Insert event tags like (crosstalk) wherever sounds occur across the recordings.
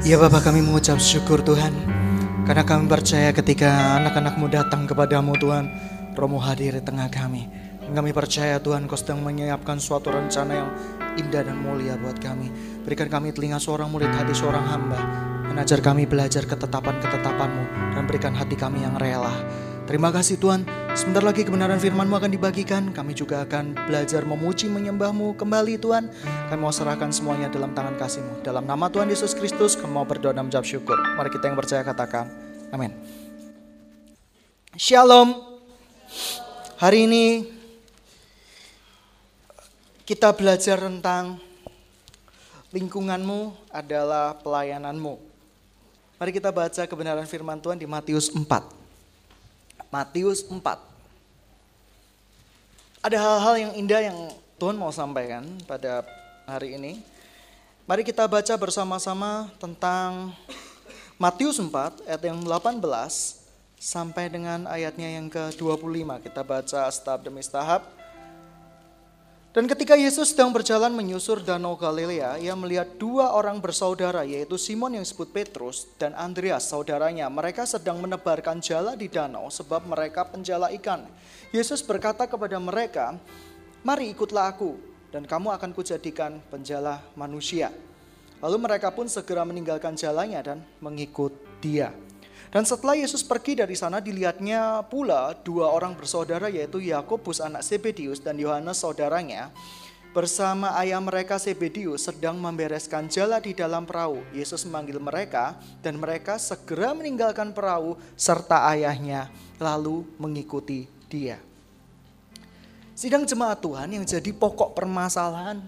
Ya Bapak kami mengucap syukur Tuhan Karena kami percaya ketika anak-anakmu datang kepadamu Tuhan Romo hadir di tengah kami Dan kami percaya Tuhan kau sedang menyiapkan suatu rencana yang indah dan mulia buat kami Berikan kami telinga seorang murid hati seorang hamba Menajar kami belajar ketetapan-ketetapanmu Dan berikan hati kami yang rela Terima kasih Tuhan. Sebentar lagi kebenaran firman-Mu akan dibagikan. Kami juga akan belajar memuji menyembah-Mu kembali Tuhan. Kami mau serahkan semuanya dalam tangan kasih-Mu. Dalam nama Tuhan Yesus Kristus kami mau berdoa dan menjawab syukur. Mari kita yang percaya katakan. Amin. Shalom. Hari ini kita belajar tentang lingkunganmu adalah pelayananmu. Mari kita baca kebenaran firman Tuhan di Matius 4. Matius 4. Ada hal-hal yang indah yang Tuhan mau sampaikan pada hari ini. Mari kita baca bersama-sama tentang Matius 4 ayat yang 18 sampai dengan ayatnya yang ke-25. Kita baca setahap demi setahap. Dan ketika Yesus sedang berjalan menyusur danau Galilea, ia melihat dua orang bersaudara, yaitu Simon yang disebut Petrus dan Andreas saudaranya. Mereka sedang menebarkan jala di danau sebab mereka penjala ikan. Yesus berkata kepada mereka, Mari ikutlah aku dan kamu akan kujadikan penjala manusia. Lalu mereka pun segera meninggalkan jalannya dan mengikut dia. Dan setelah Yesus pergi dari sana dilihatnya pula dua orang bersaudara yaitu Yakobus anak Zebedius dan Yohanes saudaranya bersama ayah mereka Zebedius sedang membereskan jala di dalam perahu. Yesus memanggil mereka dan mereka segera meninggalkan perahu serta ayahnya lalu mengikuti dia. Sidang jemaat Tuhan yang jadi pokok permasalahan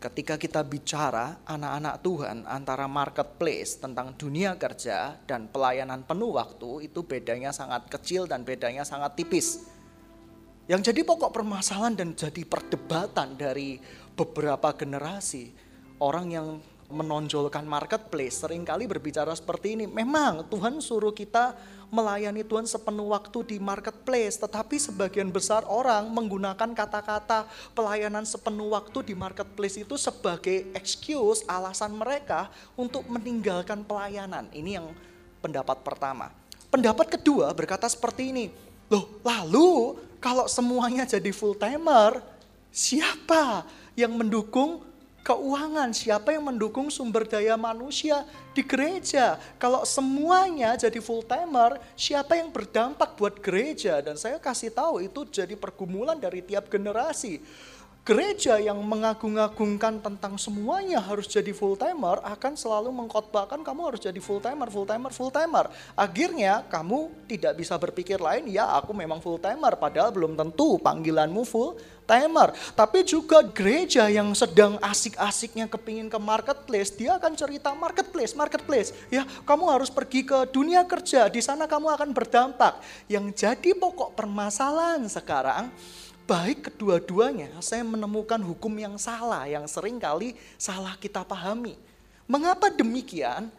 ketika kita bicara anak-anak Tuhan antara marketplace tentang dunia kerja dan pelayanan penuh waktu itu bedanya sangat kecil dan bedanya sangat tipis. Yang jadi pokok permasalahan dan jadi perdebatan dari beberapa generasi orang yang menonjolkan marketplace sering kali berbicara seperti ini. Memang Tuhan suruh kita melayani Tuhan sepenuh waktu di marketplace, tetapi sebagian besar orang menggunakan kata-kata pelayanan sepenuh waktu di marketplace itu sebagai excuse, alasan mereka untuk meninggalkan pelayanan. Ini yang pendapat pertama. Pendapat kedua berkata seperti ini, loh lalu kalau semuanya jadi full timer, siapa yang mendukung keuangan, siapa yang mendukung sumber daya manusia di gereja. Kalau semuanya jadi full timer, siapa yang berdampak buat gereja? Dan saya kasih tahu itu jadi pergumulan dari tiap generasi. Gereja yang mengagung-agungkan tentang semuanya harus jadi full timer akan selalu mengkhotbahkan kamu harus jadi full timer, full timer, full timer. Akhirnya kamu tidak bisa berpikir lain, ya aku memang full timer padahal belum tentu panggilanmu full timer. Tapi juga gereja yang sedang asik-asiknya kepingin ke marketplace, dia akan cerita marketplace, marketplace. Ya, kamu harus pergi ke dunia kerja, di sana kamu akan berdampak. Yang jadi pokok permasalahan sekarang, baik kedua-duanya saya menemukan hukum yang salah, yang sering kali salah kita pahami. Mengapa demikian?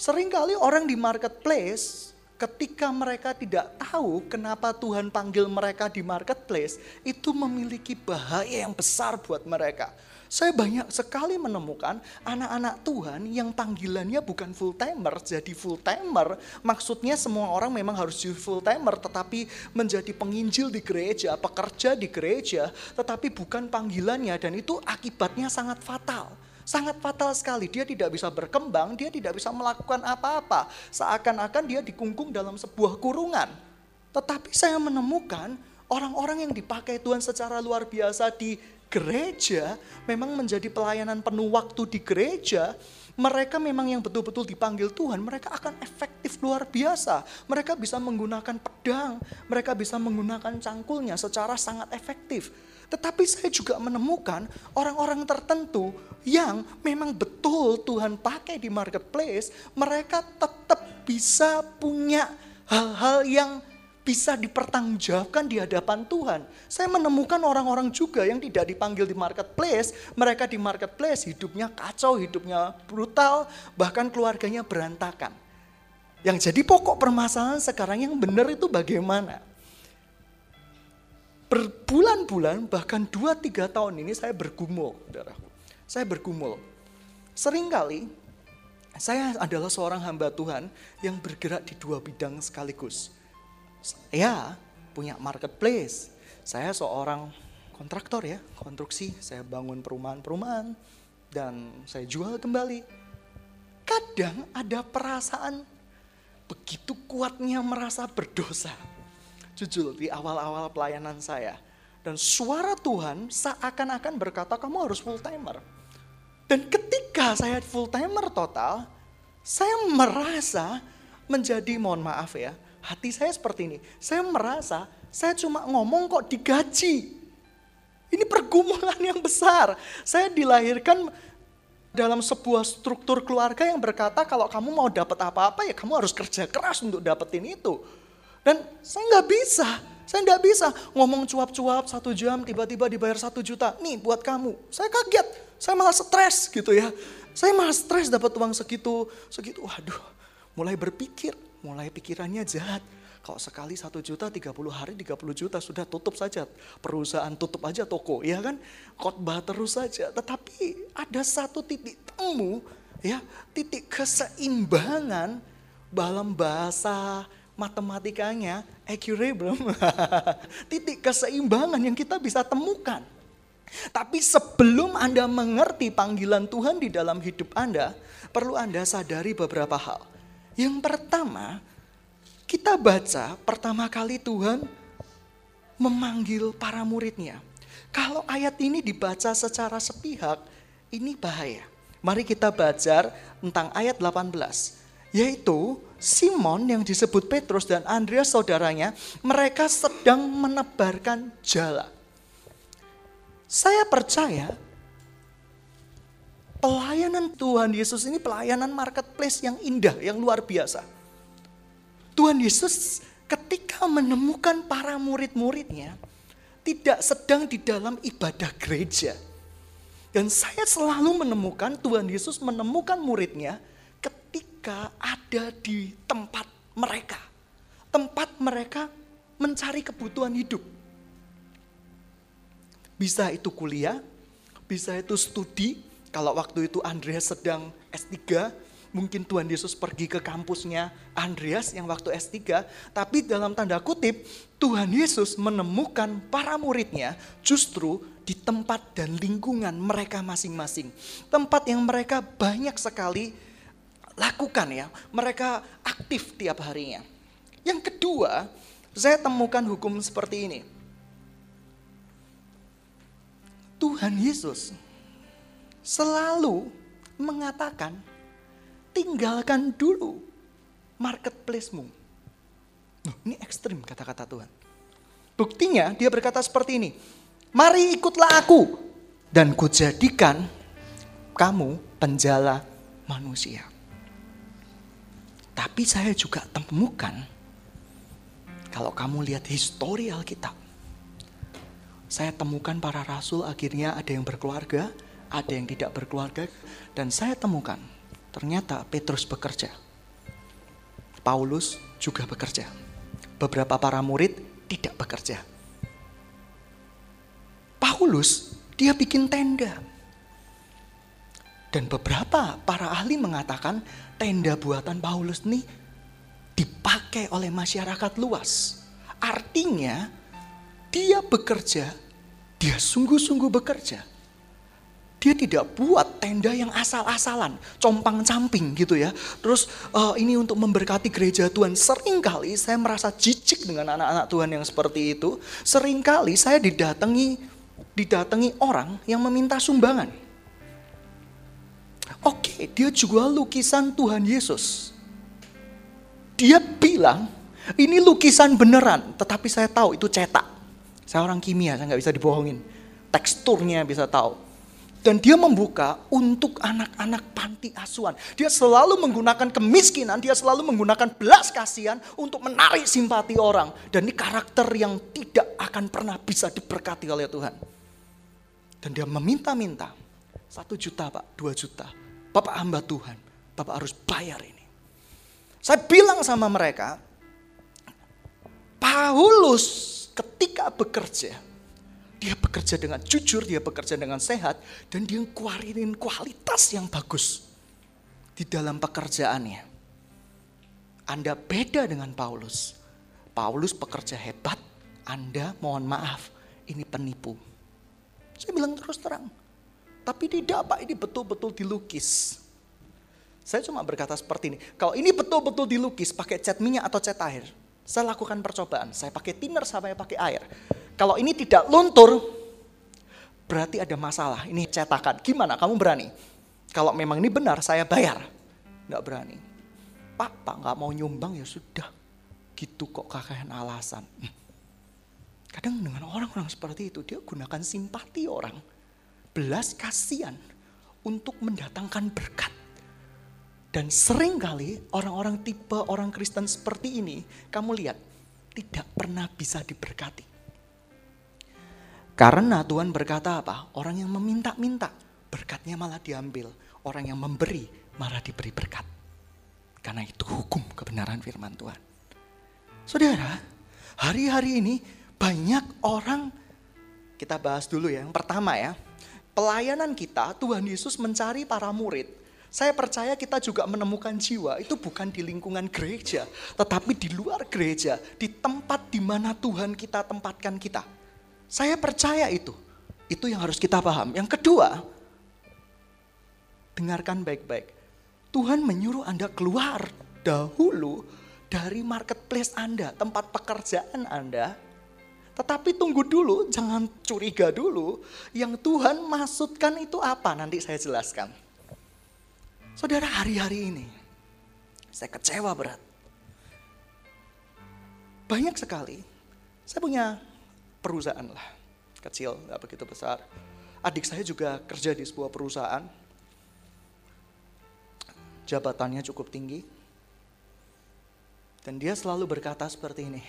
Seringkali orang di marketplace ketika mereka tidak tahu kenapa Tuhan panggil mereka di marketplace, itu memiliki bahaya yang besar buat mereka. Saya banyak sekali menemukan anak-anak Tuhan yang panggilannya bukan full timer, jadi full timer. Maksudnya semua orang memang harus jadi full timer, tetapi menjadi penginjil di gereja, pekerja di gereja, tetapi bukan panggilannya dan itu akibatnya sangat fatal. Sangat fatal sekali, dia tidak bisa berkembang, dia tidak bisa melakukan apa-apa. Seakan-akan dia dikungkung dalam sebuah kurungan. Tetapi saya menemukan orang-orang yang dipakai Tuhan secara luar biasa di gereja memang menjadi pelayanan penuh waktu di gereja, mereka memang yang betul-betul dipanggil Tuhan, mereka akan efektif luar biasa. Mereka bisa menggunakan pedang, mereka bisa menggunakan cangkulnya secara sangat efektif. Tetapi saya juga menemukan orang-orang tertentu yang memang betul Tuhan pakai di marketplace, mereka tetap bisa punya hal-hal yang bisa dipertanggungjawabkan di hadapan Tuhan. Saya menemukan orang-orang juga yang tidak dipanggil di marketplace, mereka di marketplace hidupnya kacau, hidupnya brutal, bahkan keluarganya berantakan. Yang jadi pokok permasalahan sekarang yang benar itu bagaimana? Berbulan-bulan bahkan 2-3 tahun ini saya bergumul. Saya bergumul. Seringkali Saya adalah seorang hamba Tuhan yang bergerak di dua bidang sekaligus. Saya punya marketplace. Saya seorang kontraktor ya, konstruksi. Saya bangun perumahan-perumahan dan saya jual kembali. Kadang ada perasaan begitu kuatnya merasa berdosa. Jujur di awal-awal pelayanan saya. Dan suara Tuhan seakan-akan berkata kamu harus full timer dan ketika saya full timer total, saya merasa menjadi mohon maaf ya, hati saya seperti ini. Saya merasa saya cuma ngomong kok digaji. Ini pergumulan yang besar. Saya dilahirkan dalam sebuah struktur keluarga yang berkata kalau kamu mau dapat apa-apa ya kamu harus kerja keras untuk dapetin itu. Dan saya nggak bisa, saya nggak bisa ngomong cuap-cuap satu jam tiba-tiba dibayar satu juta. Nih buat kamu. Saya kaget, saya malah stres gitu ya. Saya malah stres dapat uang segitu, segitu. Waduh, mulai berpikir, mulai pikirannya jahat. Kalau sekali satu juta, 30 hari 30 juta sudah tutup saja. Perusahaan tutup aja toko, ya kan? Khotbah terus saja. Tetapi ada satu titik temu, ya, titik keseimbangan dalam bahasa matematikanya equilibrium. (laughs) Titik keseimbangan yang kita bisa temukan. Tapi sebelum Anda mengerti panggilan Tuhan di dalam hidup Anda, perlu Anda sadari beberapa hal. Yang pertama, kita baca pertama kali Tuhan memanggil para muridnya. Kalau ayat ini dibaca secara sepihak, ini bahaya. Mari kita baca tentang ayat 18. Yaitu Simon yang disebut Petrus dan Andreas saudaranya, mereka sedang menebarkan jala. Saya percaya pelayanan Tuhan Yesus ini pelayanan marketplace yang indah, yang luar biasa. Tuhan Yesus ketika menemukan para murid-muridnya, tidak sedang di dalam ibadah gereja. Dan saya selalu menemukan Tuhan Yesus menemukan muridnya ketika ada di tempat mereka. Tempat mereka mencari kebutuhan hidup. Bisa itu kuliah, bisa itu studi. Kalau waktu itu Andreas sedang S3, mungkin Tuhan Yesus pergi ke kampusnya Andreas yang waktu S3. Tapi dalam tanda kutip, Tuhan Yesus menemukan para muridnya justru di tempat dan lingkungan mereka masing-masing. Tempat yang mereka banyak sekali lakukan ya. Mereka aktif tiap harinya. Yang kedua, saya temukan hukum seperti ini. Tuhan Yesus selalu mengatakan, tinggalkan dulu marketplace-mu. Ini ekstrim kata-kata Tuhan. Buktinya dia berkata seperti ini, mari ikutlah aku dan kujadikan kamu penjala manusia. Tapi saya juga temukan, kalau kamu lihat histori Alkitab, saya temukan para rasul akhirnya ada yang berkeluarga, ada yang tidak berkeluarga, dan saya temukan ternyata Petrus bekerja. Paulus juga bekerja. Beberapa para murid tidak bekerja. Paulus dia bikin tenda. Dan beberapa para ahli mengatakan tenda buatan Paulus ini dipakai oleh masyarakat luas. Artinya dia bekerja, dia sungguh-sungguh bekerja. Dia tidak buat tenda yang asal-asalan, compang-camping gitu ya. Terus uh, ini untuk memberkati gereja Tuhan. Seringkali saya merasa jijik dengan anak-anak Tuhan yang seperti itu. Seringkali saya didatangi didatangi orang yang meminta sumbangan. Oke, dia jual lukisan Tuhan Yesus. Dia bilang, ini lukisan beneran, tetapi saya tahu itu cetak. Saya orang kimia, saya nggak bisa dibohongin. Teksturnya bisa tahu. Dan dia membuka untuk anak-anak panti asuhan. Dia selalu menggunakan kemiskinan, dia selalu menggunakan belas kasihan untuk menarik simpati orang. Dan ini karakter yang tidak akan pernah bisa diberkati oleh Tuhan. Dan dia meminta-minta, satu juta pak, dua juta Bapak hamba Tuhan, Bapak harus bayar ini. Saya bilang sama mereka, Paulus ketika bekerja, dia bekerja dengan jujur, dia bekerja dengan sehat, dan dia keluarin kualitas yang bagus. di dalam pekerjaannya. Anda beda dengan Paulus. Paulus pekerja hebat, Anda mohon maaf, ini penipu. Saya bilang terus terang. Tapi tidak Pak, ini betul-betul dilukis. Saya cuma berkata seperti ini. Kalau ini betul-betul dilukis pakai cat minyak atau cat air. Saya lakukan percobaan. Saya pakai thinner sampai pakai air. Kalau ini tidak luntur, berarti ada masalah. Ini cetakan. Gimana? Kamu berani? Kalau memang ini benar, saya bayar. Nggak berani. Pak, Pak nggak mau nyumbang ya sudah. Gitu kok kakaknya alasan. Kadang dengan orang-orang seperti itu, dia gunakan simpati orang. Belas kasihan untuk mendatangkan berkat. Dan sering kali orang-orang tipe orang Kristen seperti ini, kamu lihat, tidak pernah bisa diberkati. Karena Tuhan berkata apa? Orang yang meminta-minta, berkatnya malah diambil. Orang yang memberi, malah diberi berkat. Karena itu hukum kebenaran firman Tuhan. Saudara, hari-hari ini banyak orang, kita bahas dulu ya. Yang pertama ya, pelayanan kita Tuhan Yesus mencari para murid. Saya percaya kita juga menemukan jiwa itu bukan di lingkungan gereja, tetapi di luar gereja, di tempat di mana Tuhan kita tempatkan kita. Saya percaya itu. Itu yang harus kita paham. Yang kedua, dengarkan baik-baik. Tuhan menyuruh Anda keluar dahulu dari marketplace Anda, tempat pekerjaan Anda, tetapi tunggu dulu, jangan curiga dulu. Yang Tuhan maksudkan itu apa? Nanti saya jelaskan. Saudara hari-hari ini, saya kecewa berat. Banyak sekali, saya punya perusahaan lah. Kecil, gak begitu besar. Adik saya juga kerja di sebuah perusahaan. Jabatannya cukup tinggi. Dan dia selalu berkata seperti ini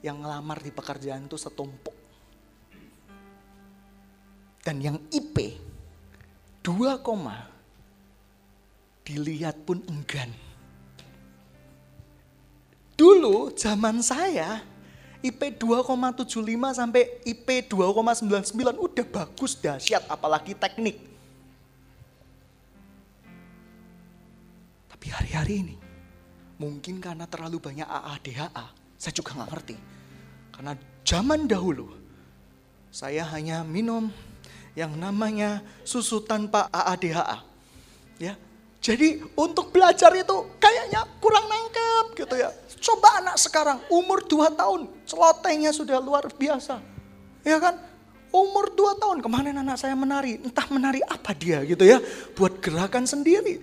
yang ngelamar di pekerjaan itu setumpuk. Dan yang IP 2 koma dilihat pun enggan. Dulu zaman saya IP 2,75 sampai IP 2,99 udah bagus dahsyat apalagi teknik. Tapi hari-hari ini mungkin karena terlalu banyak AADHA, saya juga nggak ngerti karena zaman dahulu saya hanya minum yang namanya susu tanpa AADHA. Ya. Jadi untuk belajar itu kayaknya kurang nangkep gitu ya. Coba anak sekarang umur 2 tahun, celotehnya sudah luar biasa. Ya kan? Umur 2 tahun, kemarin anak saya menari, entah menari apa dia gitu ya, buat gerakan sendiri.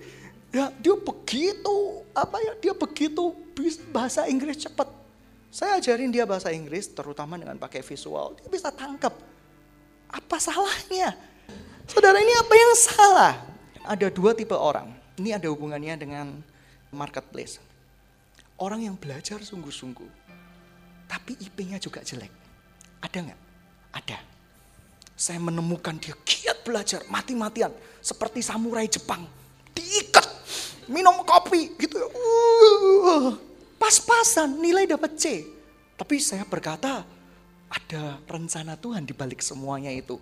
Ya, dia begitu apa ya? Dia begitu bahasa Inggris cepat saya ajarin dia bahasa Inggris, terutama dengan pakai visual. Dia bisa tangkap. Apa salahnya? Saudara ini apa yang salah? Ada dua tipe orang. Ini ada hubungannya dengan marketplace. Orang yang belajar sungguh-sungguh. Tapi IP-nya juga jelek. Ada nggak? Ada. Saya menemukan dia giat belajar mati-matian. Seperti samurai Jepang. Diikat. Minum kopi gitu. Pas-pasan nilai dapat C. Tapi saya berkata ada rencana Tuhan di balik semuanya itu.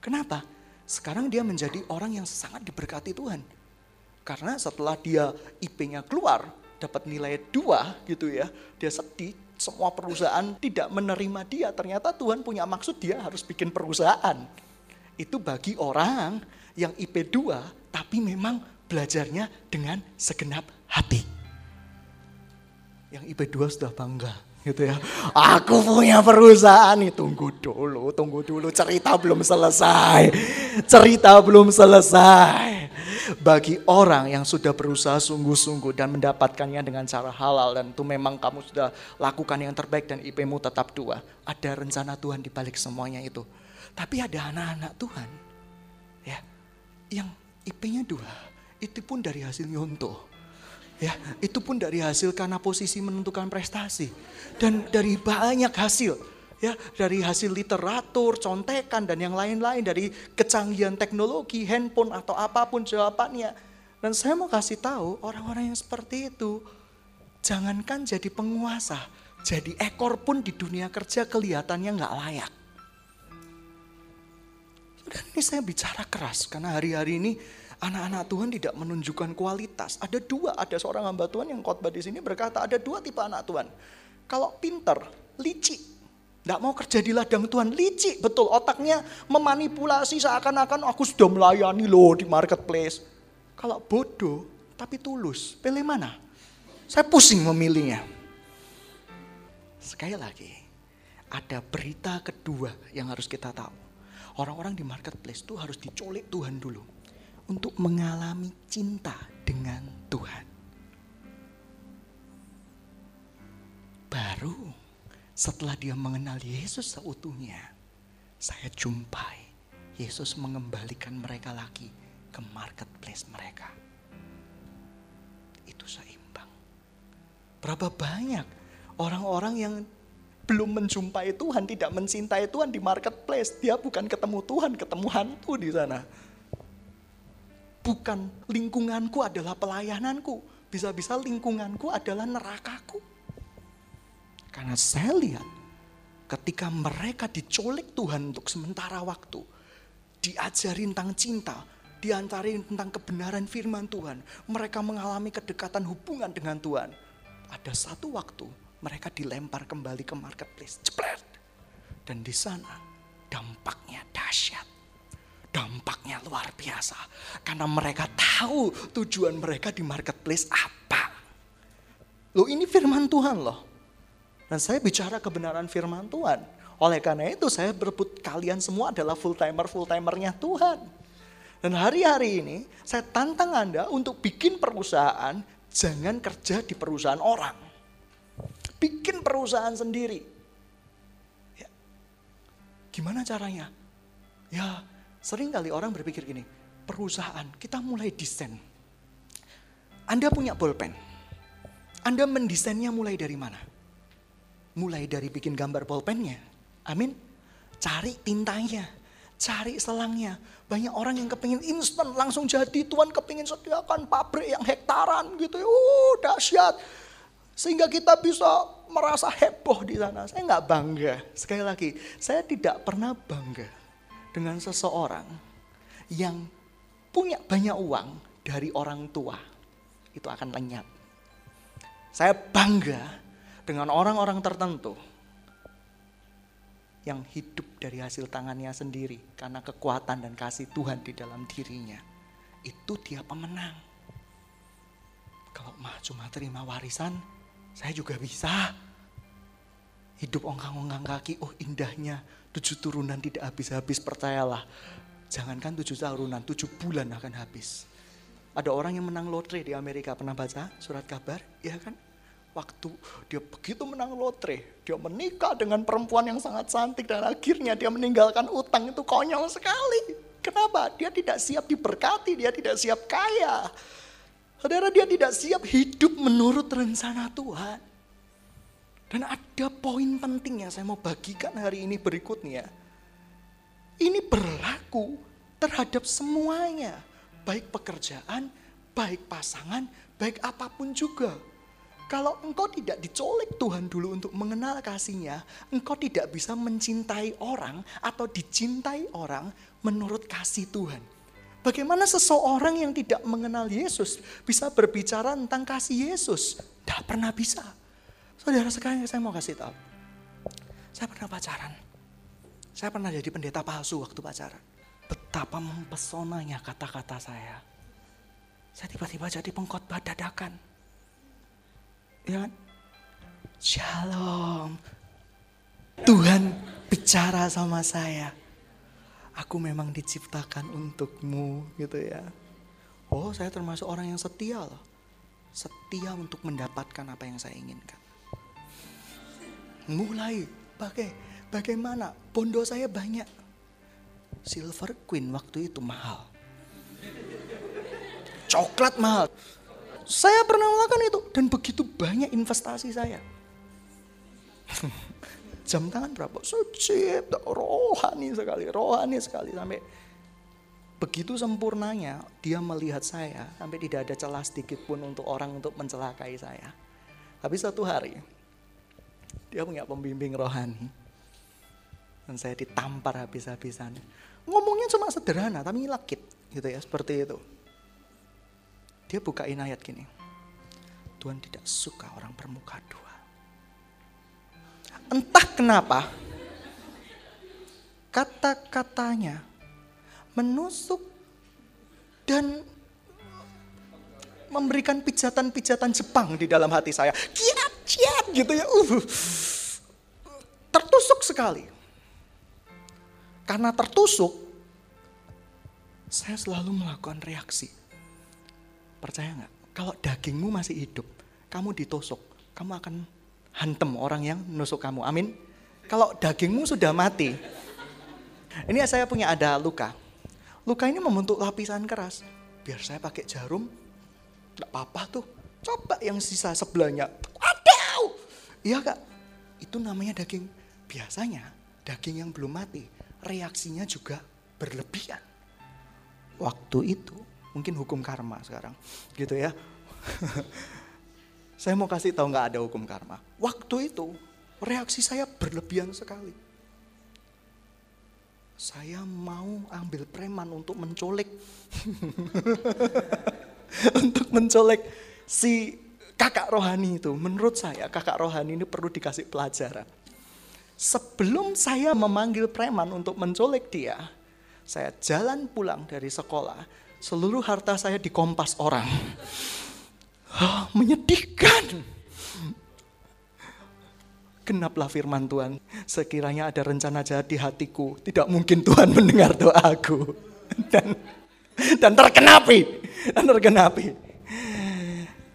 Kenapa? Sekarang dia menjadi orang yang sangat diberkati Tuhan. Karena setelah dia IP-nya keluar, dapat nilai dua gitu ya. Dia sedih, semua perusahaan tidak menerima dia. Ternyata Tuhan punya maksud dia harus bikin perusahaan. Itu bagi orang yang IP 2 tapi memang belajarnya dengan segenap hati yang IP2 sudah bangga gitu ya. Aku punya perusahaan nih, tunggu dulu, tunggu dulu, cerita belum selesai. Cerita belum selesai. Bagi orang yang sudah berusaha sungguh-sungguh dan mendapatkannya dengan cara halal dan itu memang kamu sudah lakukan yang terbaik dan IP-mu tetap dua. Ada rencana Tuhan di balik semuanya itu. Tapi ada anak-anak Tuhan ya yang IP-nya dua, itu pun dari hasil nyontoh Ya, itu pun dari hasil karena posisi menentukan prestasi dan dari banyak hasil ya dari hasil literatur, contekan dan yang lain-lain dari kecanggihan teknologi, handphone atau apa pun jawabannya. Dan saya mau kasih tahu orang-orang yang seperti itu jangankan jadi penguasa, jadi ekor pun di dunia kerja kelihatannya nggak layak. Dan ini saya bicara keras karena hari-hari ini Anak-anak Tuhan tidak menunjukkan kualitas. Ada dua, ada seorang hamba Tuhan yang khotbah di sini berkata ada dua tipe anak Tuhan. Kalau pinter, licik, tidak mau kerja di ladang Tuhan, licik betul otaknya memanipulasi seakan-akan aku sudah melayani loh di marketplace. Kalau bodoh tapi tulus, pilih mana? Saya pusing memilihnya. Sekali lagi, ada berita kedua yang harus kita tahu. Orang-orang di marketplace itu harus diculik Tuhan dulu untuk mengalami cinta dengan Tuhan. Baru setelah dia mengenal Yesus seutuhnya, saya jumpai Yesus mengembalikan mereka lagi ke marketplace mereka. Itu seimbang. Berapa banyak orang-orang yang belum menjumpai Tuhan, tidak mencintai Tuhan di marketplace. Dia bukan ketemu Tuhan, ketemu hantu di sana bukan lingkunganku adalah pelayananku. Bisa-bisa lingkunganku adalah nerakaku. Karena saya lihat ketika mereka diculik Tuhan untuk sementara waktu. Diajarin tentang cinta, diantarin tentang kebenaran firman Tuhan. Mereka mengalami kedekatan hubungan dengan Tuhan. Ada satu waktu mereka dilempar kembali ke marketplace. Cepret. Dan di sana dampaknya dahsyat dampaknya luar biasa. Karena mereka tahu tujuan mereka di marketplace apa. Loh ini firman Tuhan loh. Dan saya bicara kebenaran firman Tuhan. Oleh karena itu saya berebut kalian semua adalah full timer full timernya Tuhan. Dan hari-hari ini saya tantang Anda untuk bikin perusahaan, jangan kerja di perusahaan orang. Bikin perusahaan sendiri. Ya. Gimana caranya? Ya Sering kali orang berpikir gini, perusahaan kita mulai desain. Anda punya bolpen. Anda mendesainnya mulai dari mana? Mulai dari bikin gambar bolpennya. Amin. Cari tintanya, cari selangnya. Banyak orang yang kepingin instan langsung jadi. Tuhan kepingin sediakan pabrik yang hektaran gitu. Uh, dahsyat. Sehingga kita bisa merasa heboh di sana. Saya nggak bangga. Sekali lagi, saya tidak pernah bangga dengan seseorang yang punya banyak uang dari orang tua, itu akan lenyap. Saya bangga dengan orang-orang tertentu yang hidup dari hasil tangannya sendiri karena kekuatan dan kasih Tuhan di dalam dirinya. Itu dia pemenang. Kalau mah cuma terima warisan, saya juga bisa. Hidup ongkang-ongkang kaki, oh indahnya Tujuh turunan tidak habis-habis, percayalah. Jangankan tujuh turunan, tujuh bulan akan habis. Ada orang yang menang lotre di Amerika, pernah baca surat kabar? Ya kan? Waktu dia begitu menang lotre, dia menikah dengan perempuan yang sangat cantik dan akhirnya dia meninggalkan utang itu konyol sekali. Kenapa? Dia tidak siap diberkati, dia tidak siap kaya. Saudara, dia tidak siap hidup menurut rencana Tuhan. Dan ada poin penting yang saya mau bagikan hari ini berikutnya. Ini berlaku terhadap semuanya. Baik pekerjaan, baik pasangan, baik apa pun juga. Kalau engkau tidak dicolek Tuhan dulu untuk mengenal kasihnya, engkau tidak bisa mencintai orang atau dicintai orang menurut kasih Tuhan. Bagaimana seseorang yang tidak mengenal Yesus bisa berbicara tentang kasih Yesus? Tidak pernah bisa. Saudara sekalian saya mau kasih tahu. Saya pernah pacaran. Saya pernah jadi pendeta palsu waktu pacaran. Betapa mempesonanya kata-kata saya. Saya tiba-tiba jadi pengkhotbah dadakan. Ya kan? Shalom. Tuhan bicara sama saya. Aku memang diciptakan untukmu gitu ya. Oh saya termasuk orang yang setia loh. Setia untuk mendapatkan apa yang saya inginkan mulai pakai bagaimana bondo saya banyak silver queen waktu itu mahal coklat mahal saya pernah melakukan itu dan begitu banyak investasi saya (laughs) jam tangan berapa suci rohani sekali rohani sekali sampai begitu sempurnanya dia melihat saya sampai tidak ada celah sedikit pun untuk orang untuk mencelakai saya tapi satu hari dia punya pembimbing rohani. Dan saya ditampar habis-habisan. Ngomongnya cuma sederhana tapi lakit gitu ya seperti itu. Dia bukain ayat gini. Tuhan tidak suka orang bermuka dua. Entah kenapa kata-katanya menusuk dan memberikan pijatan-pijatan Jepang di dalam hati saya. Kiat, kiat gitu ya. Uh, tertusuk sekali. Karena tertusuk, saya selalu melakukan reaksi. Percaya nggak? Kalau dagingmu masih hidup, kamu ditusuk, kamu akan hantem orang yang nusuk kamu. Amin. Kalau dagingmu sudah mati, ini saya punya ada luka. Luka ini membentuk lapisan keras. Biar saya pakai jarum, Enggak apa-apa tuh. Coba yang sisa sebelahnya. Waduh. Iya kak. Itu namanya daging. Biasanya daging yang belum mati. Reaksinya juga berlebihan. Waktu itu mungkin hukum karma sekarang. Gitu ya. (laughs) saya mau kasih tahu nggak ada hukum karma. Waktu itu reaksi saya berlebihan sekali. Saya mau ambil preman untuk menculik. (laughs) untuk mencolek si kakak rohani itu. Menurut saya kakak rohani ini perlu dikasih pelajaran. Sebelum saya memanggil preman untuk mencolek dia, saya jalan pulang dari sekolah, seluruh harta saya dikompas orang. Oh, menyedihkan. Genaplah firman Tuhan. Sekiranya ada rencana jahat di hatiku, tidak mungkin Tuhan mendengar doaku. Dan dan terkenapi, dan terkenapi.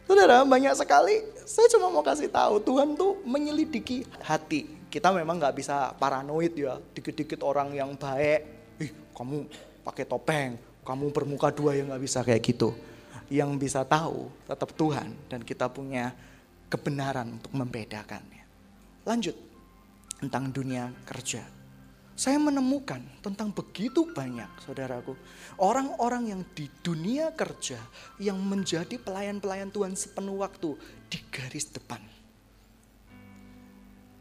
Saudara, banyak sekali saya cuma mau kasih tahu Tuhan tuh menyelidiki hati. Kita memang nggak bisa paranoid ya, dikit-dikit orang yang baik, ih kamu pakai topeng, kamu bermuka dua yang nggak bisa kayak gitu. Yang bisa tahu tetap Tuhan dan kita punya kebenaran untuk membedakannya. Lanjut tentang dunia kerja saya menemukan tentang begitu banyak saudaraku. Orang-orang yang di dunia kerja yang menjadi pelayan-pelayan Tuhan sepenuh waktu di garis depan.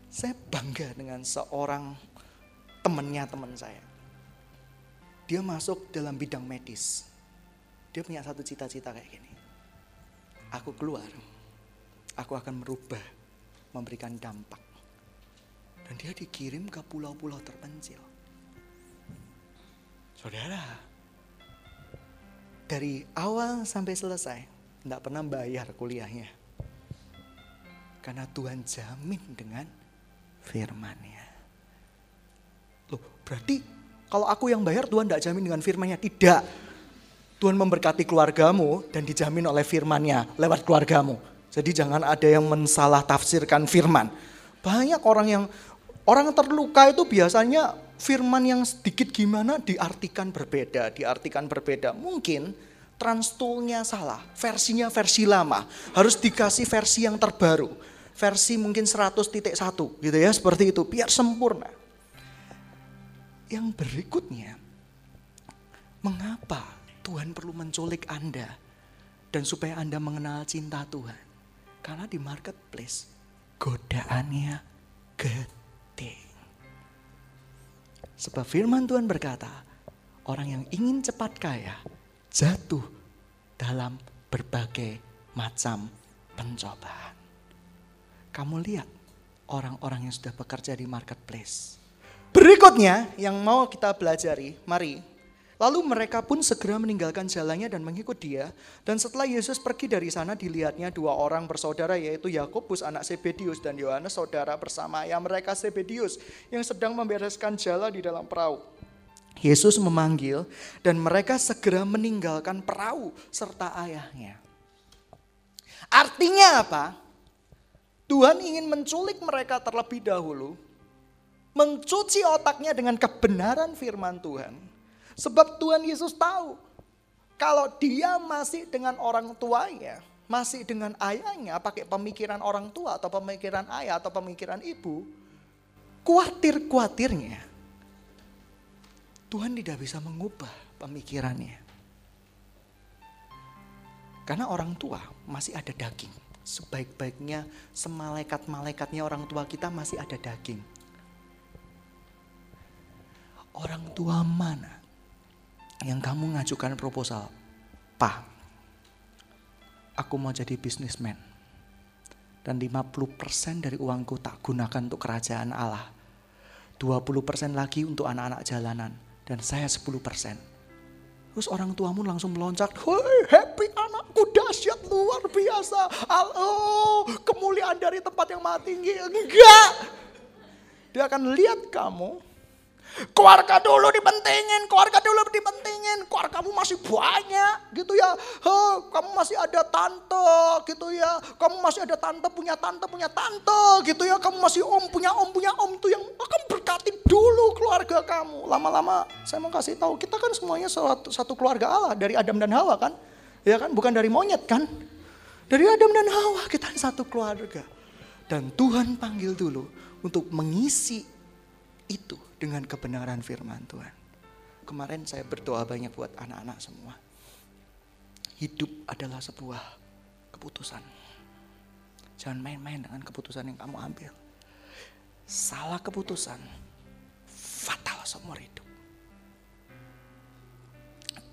Saya bangga dengan seorang temannya teman saya. Dia masuk dalam bidang medis. Dia punya satu cita-cita kayak gini. Aku keluar, aku akan merubah, memberikan dampak dan dia dikirim ke pulau-pulau terpencil. Saudara, dari awal sampai selesai, tidak pernah bayar kuliahnya. Karena Tuhan jamin dengan firmannya. Loh, berarti kalau aku yang bayar Tuhan tidak jamin dengan firmannya? Tidak. Tuhan memberkati keluargamu dan dijamin oleh firmannya lewat keluargamu. Jadi jangan ada yang mensalah tafsirkan firman. Banyak orang yang Orang terluka itu biasanya firman yang sedikit gimana diartikan berbeda, diartikan berbeda. Mungkin transtoolnya salah, versinya versi lama. Harus dikasih versi yang terbaru. Versi mungkin 100.1 gitu ya, seperti itu, biar sempurna. Yang berikutnya, mengapa Tuhan perlu menculik Anda dan supaya Anda mengenal cinta Tuhan? Karena di marketplace godaannya gede Sebab firman Tuhan berkata, orang yang ingin cepat kaya jatuh dalam berbagai macam pencobaan. Kamu lihat orang-orang yang sudah bekerja di marketplace. Berikutnya yang mau kita pelajari, mari Lalu mereka pun segera meninggalkan jalannya dan mengikut dia. Dan setelah Yesus pergi dari sana dilihatnya dua orang bersaudara yaitu Yakobus anak Sebedius dan Yohanes saudara bersama ayah mereka Sebedius yang sedang membereskan jala di dalam perahu. Yesus memanggil dan mereka segera meninggalkan perahu serta ayahnya. Artinya apa? Tuhan ingin menculik mereka terlebih dahulu, mencuci otaknya dengan kebenaran firman Tuhan, Sebab Tuhan Yesus tahu kalau dia masih dengan orang tuanya, masih dengan ayahnya, pakai pemikiran orang tua atau pemikiran ayah atau pemikiran ibu, kuatir-kuatirnya Tuhan tidak bisa mengubah pemikirannya. Karena orang tua masih ada daging. Sebaik-baiknya, semalaikat-malaikatnya orang tua kita masih ada daging. Orang tua mana yang kamu ngajukan proposal, Pak, aku mau jadi bisnismen. Dan 50% dari uangku tak gunakan untuk kerajaan Allah. 20% lagi untuk anak-anak jalanan. Dan saya 10%. Terus orang tuamu langsung meloncat, Hei happy anakku dahsyat luar biasa. Oh kemuliaan dari tempat yang maha tinggi. Enggak. Dia akan lihat kamu Keluarga dulu dipentingin, keluarga dulu dipentingin, keluargamu masih banyak gitu ya. He, kamu masih ada tante gitu ya. Kamu masih ada tante punya tante punya tante gitu ya. Kamu masih om punya om punya om tuh yang akan berkati dulu keluarga kamu. Lama-lama saya mau kasih tahu kita kan semuanya satu, satu keluarga Allah dari Adam dan Hawa kan. Ya kan, bukan dari monyet kan. Dari Adam dan Hawa kita satu keluarga. Dan Tuhan panggil dulu untuk mengisi itu dengan kebenaran firman Tuhan. Kemarin saya berdoa banyak buat anak-anak semua. Hidup adalah sebuah keputusan. Jangan main-main dengan keputusan yang kamu ambil. Salah keputusan, fatal seumur hidup.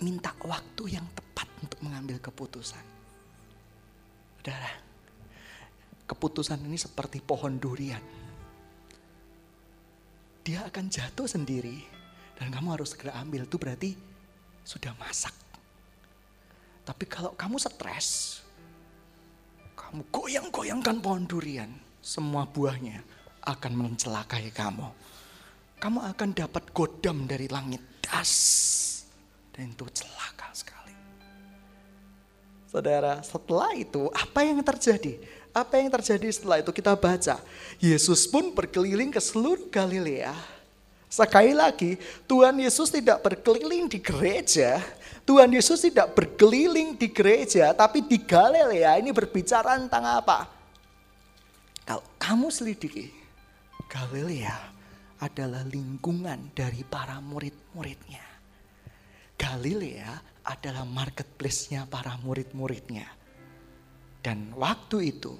Minta waktu yang tepat untuk mengambil keputusan. Saudara, keputusan ini seperti pohon durian dia akan jatuh sendiri dan kamu harus segera ambil. Itu berarti sudah masak. Tapi kalau kamu stres, kamu goyang-goyangkan pohon durian, semua buahnya akan mencelakai kamu. Kamu akan dapat godam dari langit das dan itu celaka sekali. Saudara, setelah itu apa yang terjadi? Apa yang terjadi setelah itu kita baca. Yesus pun berkeliling ke seluruh Galilea. Sekali lagi, Tuhan Yesus tidak berkeliling di gereja. Tuhan Yesus tidak berkeliling di gereja, tapi di Galilea ini berbicara tentang apa? Kalau kamu selidiki, Galilea adalah lingkungan dari para murid-muridnya. Galilea adalah marketplace-nya para murid-muridnya. Dan waktu itu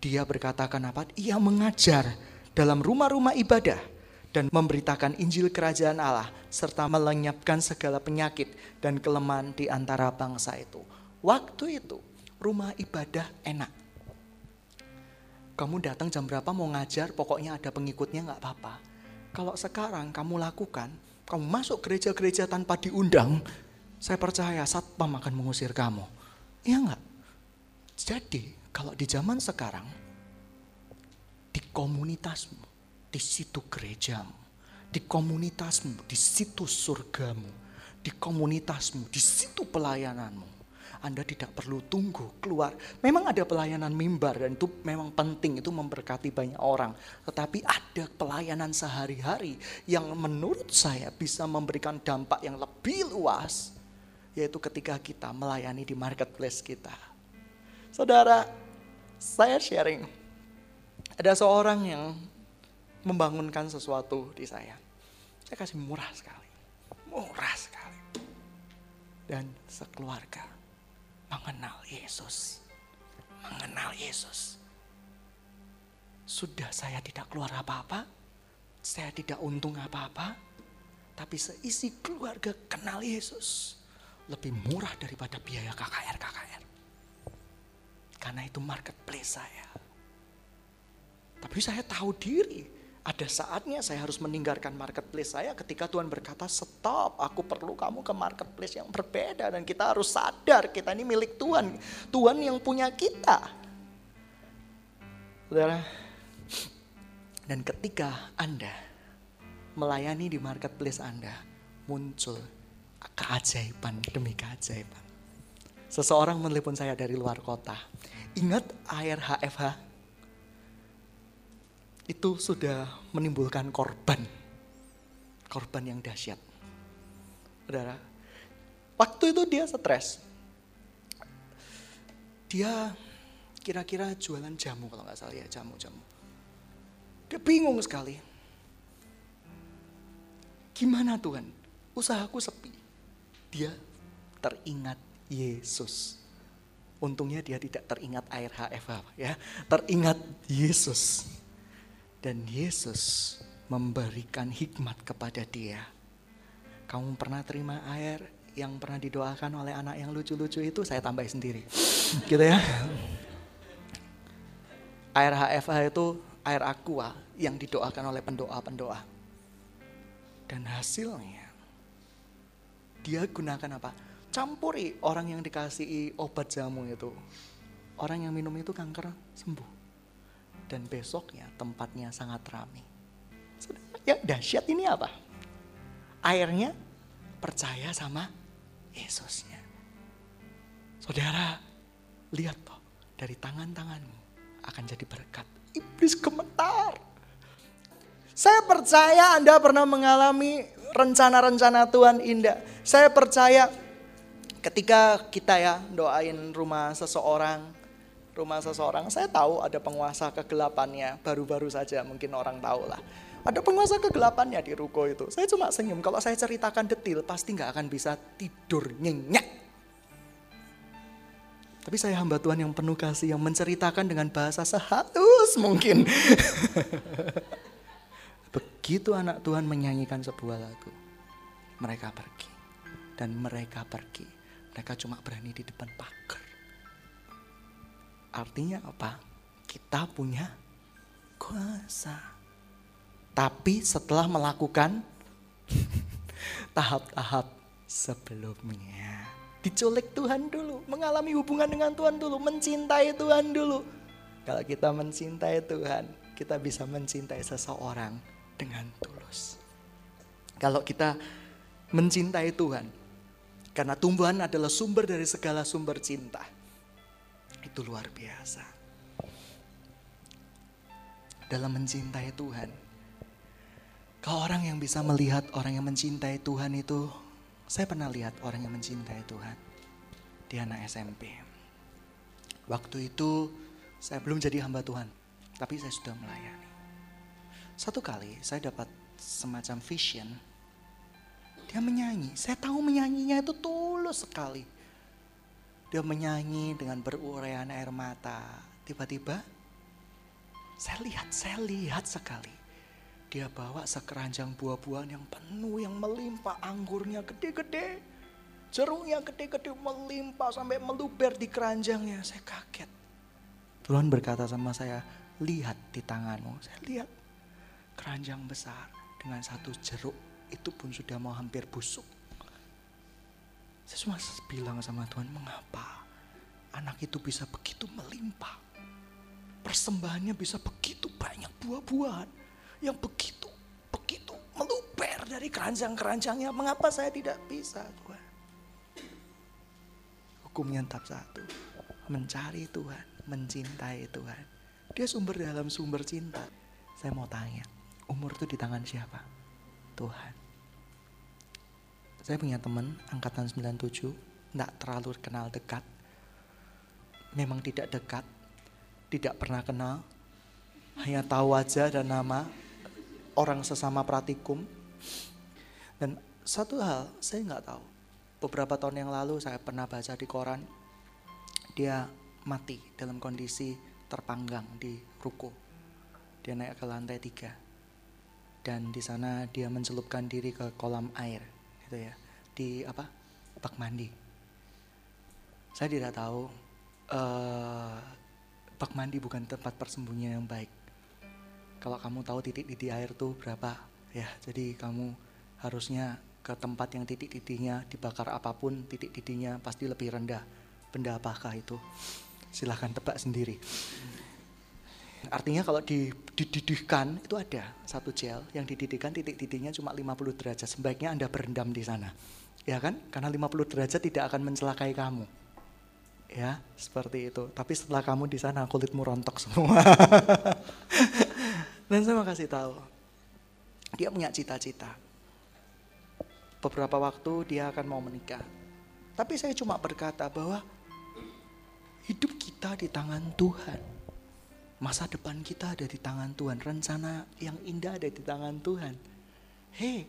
dia berkatakan apa? Ia mengajar dalam rumah-rumah ibadah dan memberitakan Injil Kerajaan Allah serta melenyapkan segala penyakit dan kelemahan di antara bangsa itu. Waktu itu rumah ibadah enak. Kamu datang jam berapa mau ngajar, pokoknya ada pengikutnya nggak apa-apa. Kalau sekarang kamu lakukan, kamu masuk gereja-gereja tanpa diundang, saya percaya satpam akan mengusir kamu. Iya nggak? Jadi kalau di zaman sekarang, di komunitasmu, di situ gerejamu, di komunitasmu, di situ surgamu, di komunitasmu, di situ pelayananmu. Anda tidak perlu tunggu keluar. Memang ada pelayanan mimbar dan itu memang penting itu memberkati banyak orang. Tetapi ada pelayanan sehari-hari yang menurut saya bisa memberikan dampak yang lebih luas. Yaitu ketika kita melayani di marketplace kita Saudara, saya sharing. Ada seorang yang membangunkan sesuatu di saya. Saya kasih murah sekali. Murah sekali. Dan sekeluarga mengenal Yesus. Mengenal Yesus. Sudah saya tidak keluar apa-apa. Saya tidak untung apa-apa. Tapi seisi keluarga kenal Yesus. Lebih murah daripada biaya KKR-KKR. Karena itu marketplace saya. Tapi saya tahu diri. Ada saatnya saya harus meninggalkan marketplace saya ketika Tuhan berkata stop, aku perlu kamu ke marketplace yang berbeda. Dan kita harus sadar kita ini milik Tuhan. Tuhan yang punya kita. Dan ketika Anda melayani di marketplace Anda, muncul keajaiban demi keajaiban. Seseorang menelepon saya dari luar kota. Ingat air HFH? Itu sudah menimbulkan korban. Korban yang dahsyat. Saudara, waktu itu dia stres. Dia kira-kira jualan jamu kalau nggak salah ya, jamu-jamu. Dia bingung sekali. Gimana Tuhan? Usahaku sepi. Dia teringat Yesus. Untungnya dia tidak teringat air HFH ya, teringat Yesus. Dan Yesus memberikan hikmat kepada dia. Kamu pernah terima air? yang pernah didoakan oleh anak yang lucu-lucu itu saya tambah sendiri. (laughs) gitu ya. Air HFH itu air aqua yang didoakan oleh pendoa-pendoa. Dan hasilnya dia gunakan apa? Campuri orang yang dikasih obat jamu itu. Orang yang minum itu kanker sembuh. Dan besoknya tempatnya sangat ramai. Ya dahsyat ini apa? Airnya percaya sama Yesusnya. Saudara, lihat toh dari tangan-tanganmu akan jadi berkat. Iblis gemetar. Saya percaya Anda pernah mengalami rencana-rencana Tuhan indah. Saya percaya ketika kita ya doain rumah seseorang, rumah seseorang, saya tahu ada penguasa kegelapannya, baru-baru saja mungkin orang tahu lah. Ada penguasa kegelapannya di ruko itu. Saya cuma senyum, kalau saya ceritakan detail pasti nggak akan bisa tidur nyenyak. Tapi saya hamba Tuhan yang penuh kasih, yang menceritakan dengan bahasa sehalus mungkin. (laughs) Begitu anak Tuhan menyanyikan sebuah lagu, mereka pergi. Dan mereka pergi. Mereka cuma berani di depan pagar. Artinya apa? Kita punya kuasa. Tapi setelah melakukan (laughs) tahap-tahap sebelumnya diculik Tuhan dulu, mengalami hubungan dengan Tuhan dulu, mencintai Tuhan dulu. Kalau kita mencintai Tuhan, kita bisa mencintai seseorang dengan tulus. Kalau kita mencintai Tuhan, karena tumbuhan adalah sumber dari segala sumber cinta. Itu luar biasa. Dalam mencintai Tuhan, kalau orang yang bisa melihat orang yang mencintai Tuhan itu saya pernah lihat orang yang mencintai Tuhan. Dia anak SMP. Waktu itu saya belum jadi hamba Tuhan, tapi saya sudah melayani. Satu kali saya dapat semacam vision. Dia menyanyi, saya tahu menyanyinya itu tulus sekali. Dia menyanyi dengan beruraian air mata. Tiba-tiba saya lihat, saya lihat sekali dia bawa sekeranjang buah-buahan yang penuh, yang melimpah. Anggurnya gede-gede. Jeruknya gede-gede melimpah sampai meluber di keranjangnya. Saya kaget. Tuhan berkata sama saya, lihat di tanganmu. Saya lihat keranjang besar dengan satu jeruk. Itu pun sudah mau hampir busuk. Saya cuma bilang sama Tuhan, mengapa anak itu bisa begitu melimpah? Persembahannya bisa begitu banyak buah-buahan yang begitu, begitu meluber dari keranjang-keranjangnya. Mengapa saya tidak bisa Tuhan? Hukumnya tetap satu. Mencari Tuhan, mencintai Tuhan. Dia sumber dalam sumber cinta. Saya mau tanya, umur itu di tangan siapa? Tuhan. Saya punya teman angkatan 97, tidak terlalu kenal dekat. Memang tidak dekat, tidak pernah kenal, hanya tahu wajah dan nama, orang sesama pratikum. Dan satu hal saya nggak tahu. Beberapa tahun yang lalu saya pernah baca di koran dia mati dalam kondisi terpanggang di ruko. Dia naik ke lantai tiga dan di sana dia mencelupkan diri ke kolam air, gitu ya, di apa? Bak mandi. Saya tidak tahu uh, bak mandi bukan tempat persembunyian yang baik. Kalau kamu tahu titik-titik air tuh berapa ya. Jadi kamu harusnya ke tempat yang titik-titiknya dibakar apa pun titik-titiknya pasti lebih rendah. Benda apakah itu? Silahkan tebak sendiri artinya kalau dididihkan itu ada satu gel. Yang dididihkan titik-titiknya cuma 50 derajat. Sebaiknya anda berendam di sana. Ya kan? Karena 50 derajat tidak akan mencelakai kamu. Ya seperti itu. Tapi setelah kamu di sana kulitmu rontok semua. (laughs) Dan saya mau kasih tahu, dia punya cita-cita. Beberapa waktu dia akan mau menikah. Tapi saya cuma berkata bahwa hidup kita di tangan Tuhan. Masa depan kita ada di tangan Tuhan. Rencana yang indah ada di tangan Tuhan. Hei,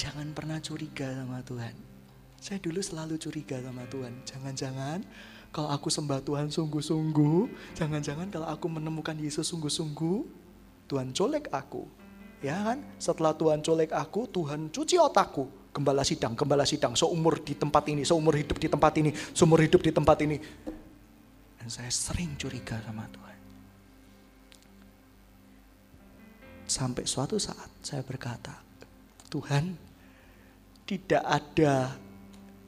jangan pernah curiga sama Tuhan. Saya dulu selalu curiga sama Tuhan. Jangan-jangan kalau aku sembah Tuhan sungguh-sungguh, jangan-jangan kalau aku menemukan Yesus sungguh-sungguh, Tuhan colek aku. Ya kan? Setelah Tuhan colek aku, Tuhan cuci otakku. gembala sidang, gembala sidang, seumur di tempat ini, seumur hidup di tempat ini, seumur hidup di tempat ini. Dan saya sering curiga sama Tuhan. Sampai suatu saat saya berkata, Tuhan, tidak ada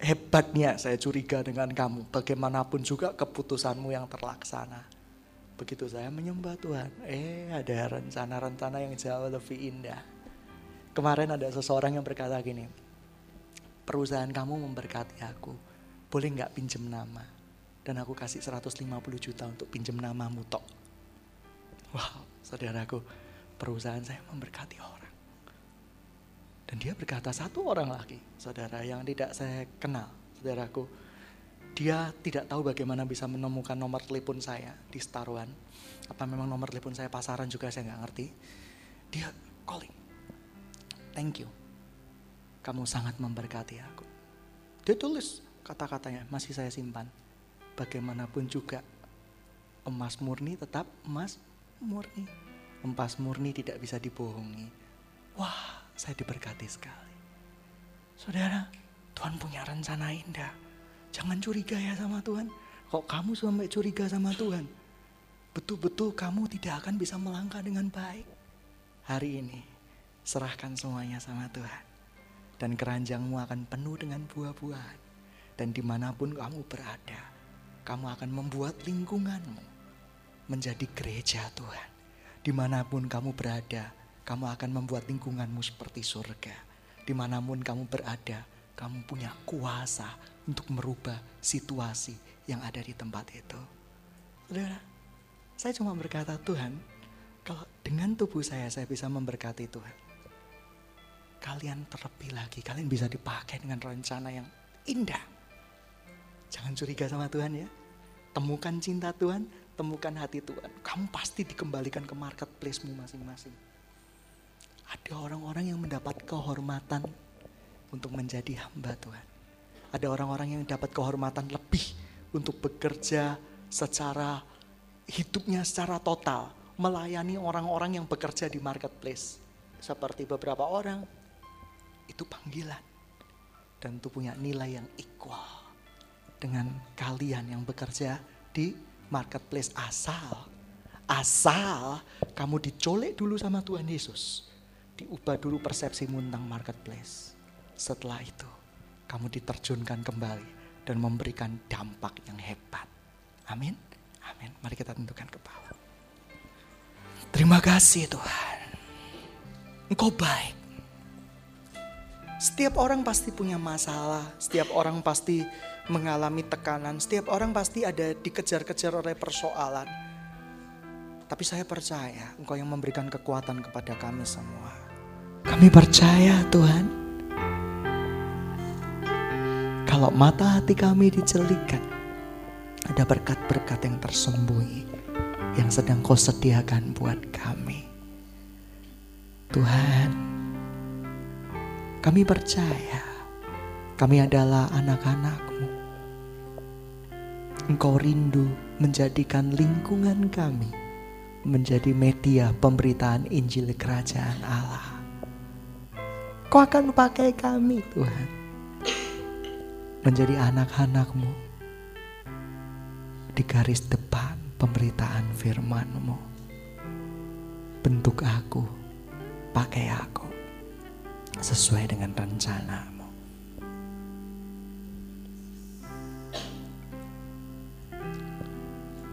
hebatnya saya curiga dengan kamu. Bagaimanapun juga keputusanmu yang terlaksana. Begitu saya menyembah Tuhan, eh ada rencana-rencana yang jauh lebih indah. Kemarin ada seseorang yang berkata gini, perusahaan kamu memberkati aku, boleh nggak pinjem nama? Dan aku kasih 150 juta untuk pinjem namamu tok. Wow, saudaraku, perusahaan saya memberkati orang. Dan dia berkata satu orang lagi, saudara yang tidak saya kenal, saudaraku. Dia tidak tahu bagaimana bisa menemukan nomor telepon saya di Staruan. Apa memang nomor telepon saya pasaran juga saya nggak ngerti. Dia calling. Thank you. Kamu sangat memberkati aku. Dia tulis kata-katanya, masih saya simpan. Bagaimanapun juga emas murni tetap emas murni. Emas murni tidak bisa dibohongi. Wah, saya diberkati sekali. Saudara, Tuhan punya rencana indah. Jangan curiga ya sama Tuhan. Kok kamu sampai curiga sama Tuhan? Betul-betul kamu tidak akan bisa melangkah dengan baik. Hari ini, serahkan semuanya sama Tuhan. Dan keranjangmu akan penuh dengan buah-buahan. Dan di mana pun kamu berada, kamu akan membuat lingkunganmu menjadi gereja Tuhan. Di mana pun kamu berada, kamu akan membuat lingkunganmu seperti surga. Di mana pun kamu berada, kamu punya kuasa untuk merubah situasi yang ada di tempat itu. Saudara, saya cuma berkata Tuhan, kalau dengan tubuh saya, saya bisa memberkati Tuhan. Kalian terlebih lagi, kalian bisa dipakai dengan rencana yang indah. Jangan curiga sama Tuhan ya. Temukan cinta Tuhan, temukan hati Tuhan. Kamu pasti dikembalikan ke marketplace-mu masing-masing. Ada orang-orang yang mendapat kehormatan untuk menjadi hamba Tuhan. Ada orang-orang yang dapat kehormatan lebih untuk bekerja secara hidupnya secara total, melayani orang-orang yang bekerja di marketplace. Seperti beberapa orang, itu panggilan. Dan itu punya nilai yang equal dengan kalian yang bekerja di marketplace asal. Asal kamu dicolek dulu sama Tuhan Yesus diubah dulu persepsimu tentang marketplace. Setelah itu, kamu diterjunkan kembali dan memberikan dampak yang hebat. Amin. Amin. Mari kita tentukan kepala. Terima kasih Tuhan. Engkau baik. Setiap orang pasti punya masalah, setiap orang pasti mengalami tekanan, setiap orang pasti ada dikejar-kejar oleh persoalan. Tapi saya percaya Engkau yang memberikan kekuatan kepada kami semua. Kami percaya Tuhan. Kalau mata hati kami dicelikan, ada berkat-berkat yang tersembunyi yang sedang kau sediakan buat kami. Tuhan, kami percaya kami adalah anak-anakmu. Engkau rindu menjadikan lingkungan kami menjadi media pemberitaan Injil Kerajaan Allah. Kau akan pakai kami Tuhan. Menjadi anak-anakmu. Di garis depan pemberitaan firmanmu. Bentuk aku, pakai aku. Sesuai dengan rencanamu.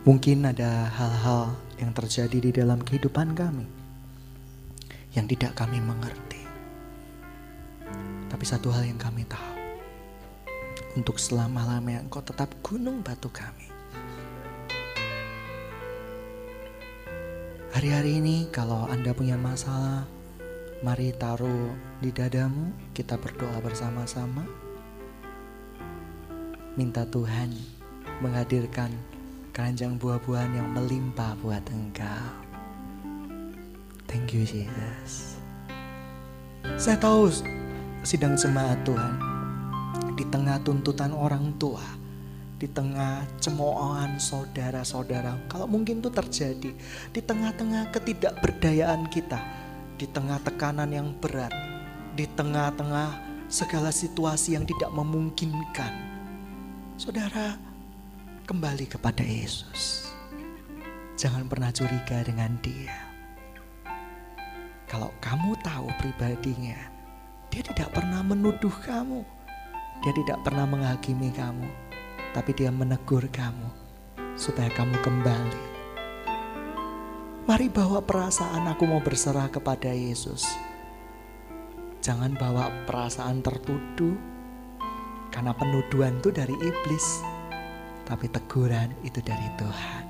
Mungkin ada hal-hal yang terjadi di dalam kehidupan kami yang tidak kami mengerti. Tapi satu hal yang kami tahu, untuk selama-lamanya engkau tetap gunung batu kami. Hari-hari ini kalau Anda punya masalah, mari taruh di dadamu, kita berdoa bersama-sama. Minta Tuhan menghadirkan keranjang buah-buahan yang melimpah buat engkau. Thank you Jesus. Saya tahu sidang jemaat Tuhan. Di tengah tuntutan orang tua, di tengah cemoohan saudara-saudara, kalau mungkin itu terjadi, di tengah-tengah ketidakberdayaan kita, di tengah tekanan yang berat, di tengah-tengah segala situasi yang tidak memungkinkan, saudara kembali kepada Yesus. Jangan pernah curiga dengan Dia. Kalau kamu tahu pribadinya, Dia tidak pernah menuduh kamu, Dia tidak pernah menghakimi kamu, tapi Dia menegur kamu supaya kamu kembali. Mari bawa perasaan aku mau berserah kepada Yesus. Jangan bawa perasaan tertuduh, karena penuduhan itu dari iblis, tapi teguran itu dari Tuhan.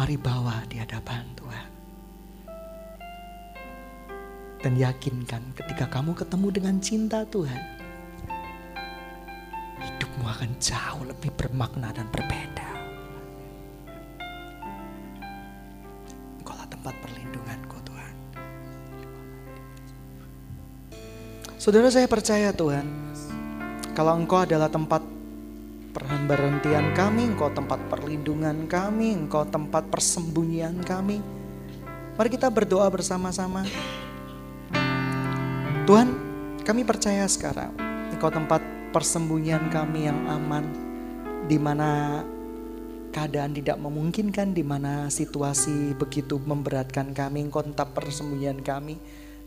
Mari bawa di hadapan Tuhan. Dan yakinkan ketika kamu ketemu dengan cinta Tuhan, hidupmu akan jauh lebih bermakna dan berbeda. Engkaulah tempat perlindunganku Tuhan. Saudara saya percaya Tuhan, kalau Engkau adalah tempat perhentian kami, Engkau tempat perlindungan kami, Engkau tempat persembunyian kami. Mari kita berdoa bersama-sama. Tuhan, kami percaya sekarang Engkau tempat persembunyian kami yang aman, di mana keadaan tidak memungkinkan, di mana situasi begitu memberatkan kami, Engkau tetap persembunyian kami.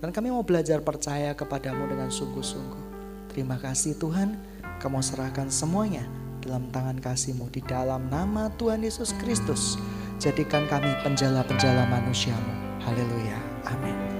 Dan kami mau belajar percaya kepadamu dengan sungguh-sungguh. Terima kasih Tuhan, kamu serahkan semuanya dalam tangan kasih-Mu di dalam nama Tuhan Yesus Kristus. Jadikan kami penjala-penjala manusiamu. Haleluya. Amin.